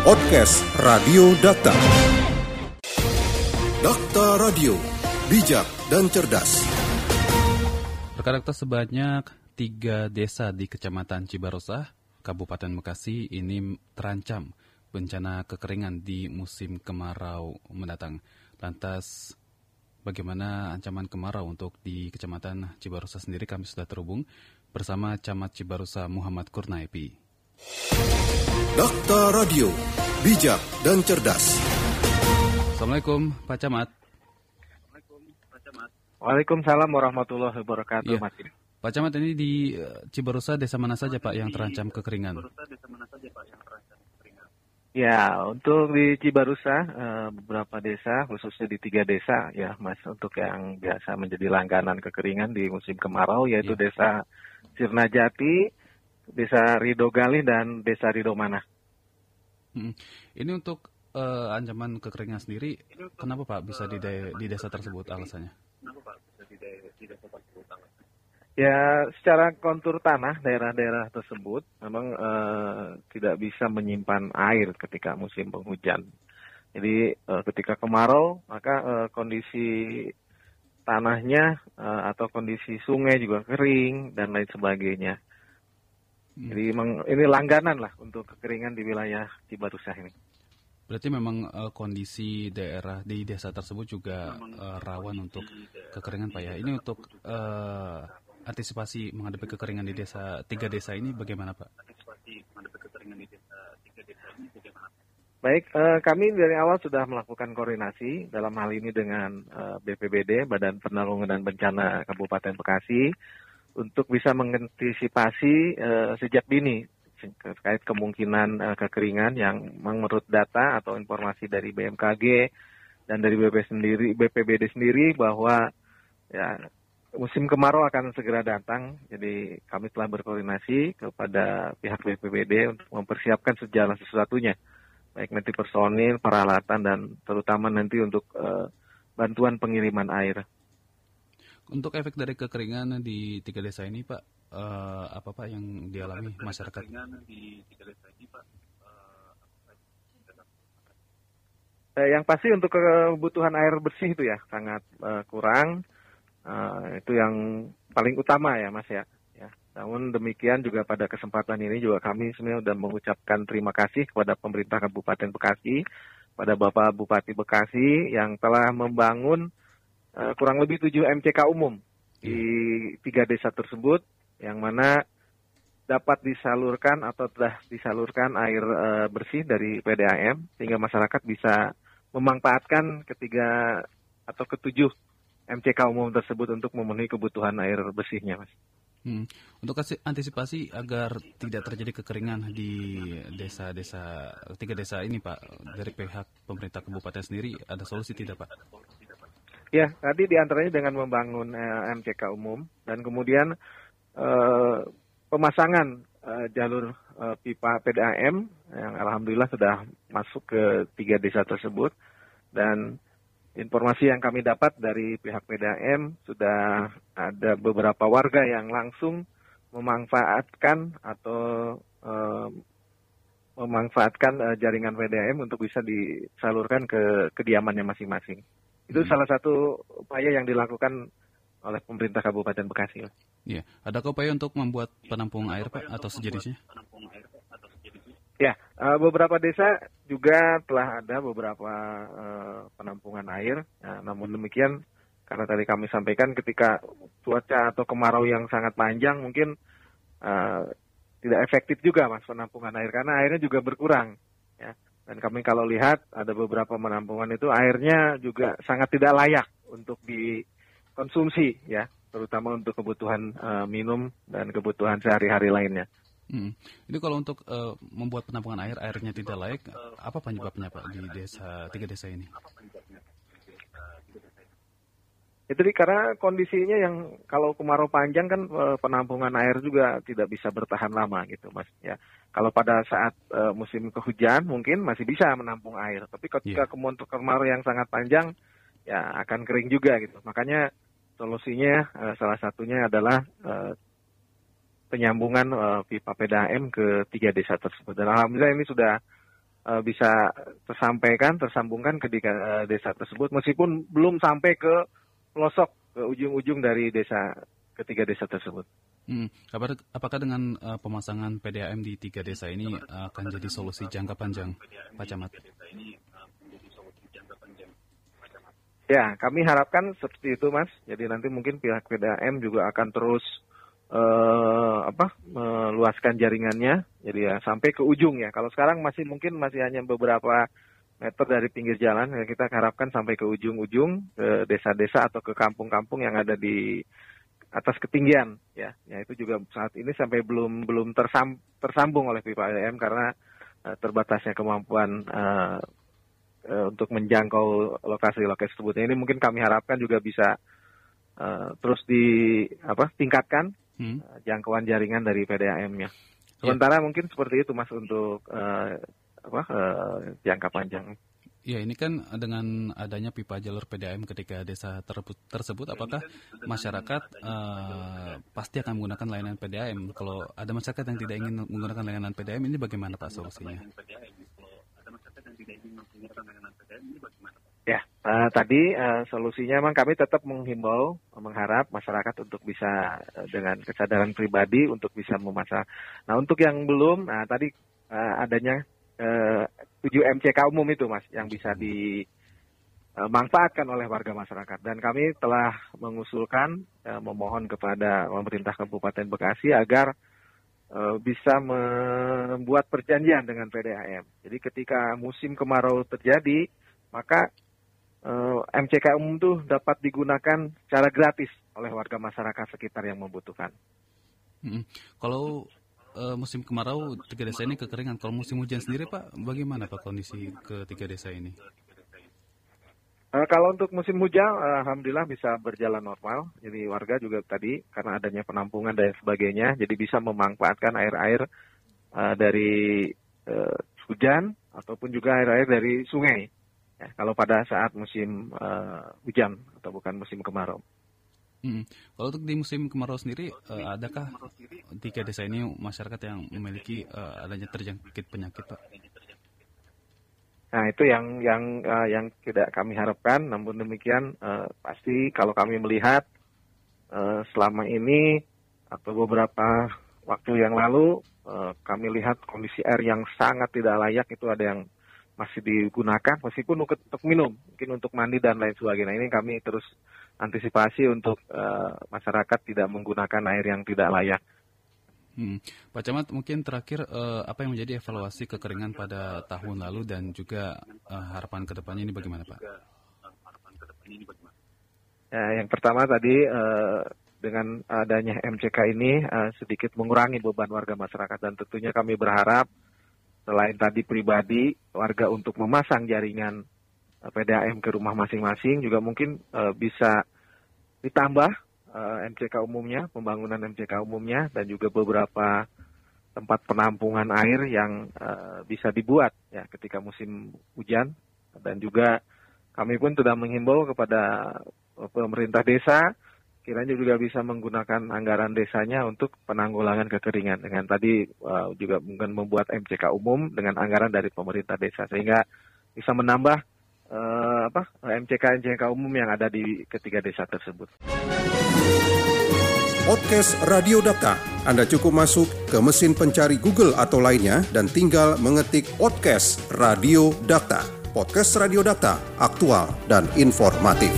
Podcast Radio Data. Data Radio, bijak dan cerdas. Rekan-rekan sebanyak tiga desa di Kecamatan Cibarusah, Kabupaten Bekasi ini terancam bencana kekeringan di musim kemarau mendatang. Lantas, bagaimana ancaman kemarau untuk di Kecamatan Cibarusah sendiri? Kami sudah terhubung bersama Camat Cibarusah Muhammad Kurnaipi. Data Radio, bijak dan cerdas. Assalamualaikum Pak Camat. Waalaikumsalam warahmatullahi wabarakatuh, Iya. Mas. Pak Camat ini di eh, Cibarusah desa mana saja Pak yang terancam kekeringan? Ya, untuk di Cibarusa, eh, beberapa desa, khususnya di tiga desa, ya, Mas, untuk yang biasa menjadi langganan kekeringan di musim kemarau, yaitu Ya. desa Sirnajati, desa Rido Galih, dan desa Rido Mana. Mm. Ini untuk eh, ancaman kekeringan sendiri, kenapa Pak bisa di, de- di desa tersebut alasannya? Ya, secara kontur tanah daerah-daerah tersebut memang eh, tidak bisa menyimpan air ketika musim penghujan. Jadi eh, ketika kemarau maka eh, kondisi tanahnya atau kondisi sungai juga kering dan lain sebagainya. Jadi memang ini langganan lah untuk kekeringan di wilayah Cibarusah ini. Berarti memang eh, kondisi daerah di desa tersebut juga eh, rawan untuk kekeringan Pak ya. Ini untuk eh, antisipasi menghadapi kekeringan di desa tiga desa ini bagaimana Pak? Baik, eh, kami dari awal sudah melakukan koordinasi dalam hal ini dengan eh, BPBD, Badan Penanggulangan Bencana Kabupaten Bekasi, untuk bisa mengantisipasi eh, sejak dini terkait kemungkinan eh, kekeringan yang menurut data atau informasi dari BMKG dan dari BP sendiri, BPBD sendiri bahwa ya musim kemarau akan segera datang. Jadi kami telah berkoordinasi kepada pihak BPBD untuk mempersiapkan segala sesuatunya baik nanti personil, peralatan, dan terutama nanti untuk eh, bantuan pengiriman air. Untuk efek dari kekeringan di tiga desa ini Pak, eh, apa Pak yang dialami masyarakat? Eh, yang pasti untuk kebutuhan air bersih itu ya sangat eh, kurang. Eh, itu yang paling utama ya Mas ya. ya. Namun demikian juga pada kesempatan ini juga kami sebenarnya sudah mengucapkan terima kasih kepada pemerintah Kabupaten Bekasi, pada Bapak Bupati Bekasi yang telah membangun eh, kurang lebih 7 MCK umum di tiga desa tersebut yang mana dapat disalurkan atau telah disalurkan air eh, bersih dari PDAM sehingga masyarakat bisa memanfaatkan ketiga atau ketujuh MCK umum tersebut untuk memenuhi kebutuhan air bersihnya, Mas. Hmm. Untuk antisipasi agar tidak terjadi kekeringan di desa-desa tiga desa ini Pak dari pihak pemerintah kabupaten sendiri ada solusi tidak Pak? Ya, tadi di antaranya dengan membangun eh, MCK umum dan kemudian eh, pemasangan eh, jalur eh, pipa PDAM yang alhamdulillah sudah masuk ke tiga desa tersebut dan informasi yang kami dapat dari pihak PDAM sudah ada beberapa warga yang langsung memanfaatkan atau eh, memanfaatkan eh, jaringan PDAM untuk bisa disalurkan ke kediamannya masing-masing. Itu Hmm. salah satu upaya yang dilakukan oleh pemerintah Kabupaten Bekasi. Iya, ada upaya untuk membuat penampung air Pak atau sejenisnya? Ya, eh, beberapa desa juga telah ada beberapa eh, penampungan air. Nah, namun demikian, karena tadi kami sampaikan ketika cuaca atau kemarau yang sangat panjang, mungkin eh, tidak efektif juga mas penampungan air karena airnya juga berkurang. Ya, dan kami kalau lihat ada beberapa penampungan itu airnya juga sangat tidak layak untuk dikonsumsi, ya, terutama untuk kebutuhan eh, minum dan kebutuhan sehari-hari lainnya. Hmm. Ini kalau untuk eh, membuat penampungan air airnya tidak layak, apa penyebabnya Pak di desa tiga desa ini? Itu karena kondisinya yang kalau kemarau panjang kan eh, penampungan air juga tidak bisa bertahan lama gitu mas ya. Kalau pada saat eh, musim kehujan mungkin masih bisa menampung air, tapi ketika Iya. kemarau kemarau yang sangat panjang ya akan kering juga gitu. Makanya solusinya eh, salah satunya adalah eh, penyambungan eh, pipa PDAM ke tiga desa tersebut. Dan alhamdulillah ini sudah uh, bisa tersampaikan, tersambungkan ke uh, desa tersebut meskipun belum sampai ke pelosok ke ujung-ujung dari desa ketiga desa tersebut. Hmm. Apakah dengan uh, pemasangan PDAM di tiga desa ini uh, akan jadi solusi jangka panjang, Pak Camat? Ya, kami harapkan seperti itu, Mas. Jadi nanti mungkin pihak PDAM juga akan terus uh, apa meluaskan jaringannya. Jadi ya sampai ke ujung ya. Kalau sekarang masih mungkin masih hanya beberapa meter dari pinggir jalan, ya kita harapkan sampai ke ujung-ujung ke desa-desa atau ke kampung-kampung yang ada di atas ketinggian ya. Ya itu juga saat ini sampai belum belum tersam, tersambung oleh pipa PDAM karena uh, terbatasnya kemampuan uh, uh, untuk menjangkau lokasi-lokasi tersebut. Ini mungkin kami harapkan juga bisa uh, terus di apa tingkatkan hmm. uh, jangkauan jaringan dari PDAM-nya. Ya. Sementara ya. mungkin seperti itu Mas untuk uh, apa uh, jangka panjang. Ya ini kan dengan adanya pipa jalur PDAM ketika desa tersebut, apakah masyarakat uh, pasti akan menggunakan layanan PDAM? Kalau ada masyarakat yang tidak ingin menggunakan layanan PDAM, ini bagaimana Pak solusinya? Ya, uh, tadi uh, solusinya memang kami tetap menghimbau, mengharap masyarakat untuk bisa uh, dengan kesadaran pribadi untuk bisa memasak. Nah, untuk yang belum, nah tadi uh, adanya uh, 7 MCK umum itu, Mas, yang bisa dimanfaatkan oleh warga masyarakat. Dan kami telah mengusulkan, uh, memohon kepada pemerintah Kabupaten Bekasi agar bisa membuat perjanjian dengan PDAM. Jadi ketika musim kemarau terjadi, maka eh, MCK umum itu dapat digunakan secara gratis oleh warga masyarakat sekitar yang membutuhkan. Hmm. Kalau uh, musim kemarau tiga desa ini kekeringan, kalau musim hujan sendiri Pak, bagaimana Pak kondisi ketiga desa ini? Uh, kalau untuk musim hujan, alhamdulillah bisa berjalan normal. Jadi warga juga tadi karena adanya penampungan dan sebagainya, jadi bisa memanfaatkan air-air uh, dari uh, hujan ataupun juga air-air dari sungai. Ya, kalau pada saat musim uh, hujan atau bukan musim kemarau. Hmm. Kalau untuk di musim kemarau sendiri, uh, adakah tiga desa ini masyarakat yang memiliki uh, adanya terjangkit penyakit, Pak? Nah itu yang yang uh, yang tidak kami harapkan. Namun demikian uh, pasti kalau kami melihat uh, selama ini atau beberapa waktu yang lalu uh, kami lihat kondisi air yang sangat tidak layak itu ada yang masih digunakan meskipun untuk, minum, mungkin untuk mandi dan lain sebagainya. Ini kami terus antisipasi untuk uh, masyarakat tidak menggunakan air yang tidak layak. Hmm. Pak Camat, mungkin terakhir uh, apa yang menjadi evaluasi kekeringan pada tahun lalu dan juga uh, harapan ke depannya ini bagaimana Pak? Ya, yang pertama tadi uh, dengan adanya MCK ini uh, sedikit mengurangi beban warga masyarakat dan tentunya kami berharap selain tadi pribadi warga untuk memasang jaringan PDAM ke rumah masing-masing juga mungkin uh, bisa ditambah uh, eh, MCK umumnya, pembangunan MCK umumnya dan juga beberapa tempat penampungan air yang uh, bisa dibuat ya ketika musim hujan. Dan juga kami pun sudah menghimbau kepada pemerintah desa kiranya juga bisa menggunakan anggaran desanya untuk penanggulangan kekeringan. Dengan tadi uh, juga mungkin membuat MCK umum dengan anggaran dari pemerintah desa sehingga bisa menambah uh, apa MCK MCK umum yang ada di ketiga desa tersebut. Podcast Radio Data. Anda cukup masuk ke mesin pencari Google atau lainnya dan tinggal mengetik podcast Radio Data. Podcast Radio Data, aktual dan informatif.